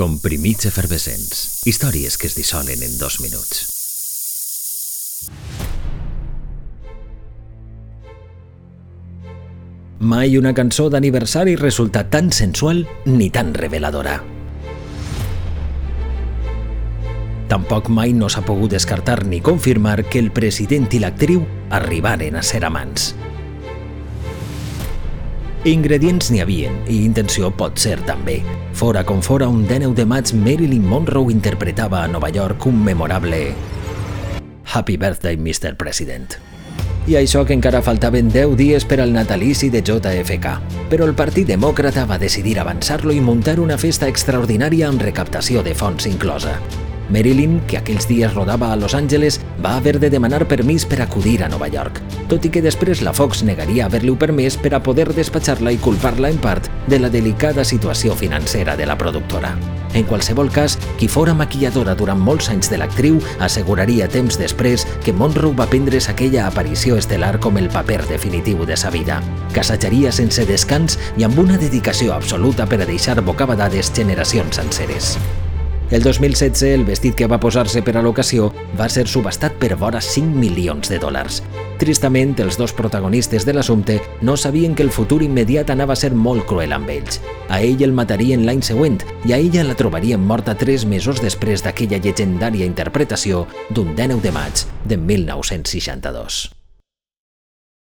Comprimits efervescents. Històries que es dissolen en dos minuts. Mai una cançó d'aniversari resulta tan sensual ni tan reveladora. Tampoc mai no s'ha pogut descartar ni confirmar que el president i l'actriu arribaren a ser amants. Ingredients n'hi havien, i intenció pot ser també. Fora com fora, un 19 de maig, Marilyn Monroe interpretava a Nova York un memorable Happy Birthday, Mr. President. I això que encara faltaven 10 dies per al natalici de JFK. Però el Partit Demòcrata va decidir avançar-lo i muntar una festa extraordinària amb recaptació de fons inclosa. Marilyn, que aquells dies rodava a Los Angeles, va haver de demanar permís per acudir a Nova York, tot i que després la Fox negaria haver-li permès per a poder despatxar-la i culpar-la en part de la delicada situació financera de la productora. En qualsevol cas, qui fora maquilladora durant molts anys de l'actriu asseguraria temps després que Monroe va prendre's aquella aparició estel·lar com el paper definitiu de sa vida. Casatjaria sense descans i amb una dedicació absoluta per a deixar bocabadades generacions senceres. El 2016, el vestit que va posar-se per a l'ocasió va ser subestat per vora 5 milions de dòlars. Tristament, els dos protagonistes de l'assumpte no sabien que el futur immediat anava a ser molt cruel amb ells. A ell el matarien l'any següent i a ella la trobarien morta tres mesos després d'aquella llegendària interpretació d'un 19 de maig de 1962.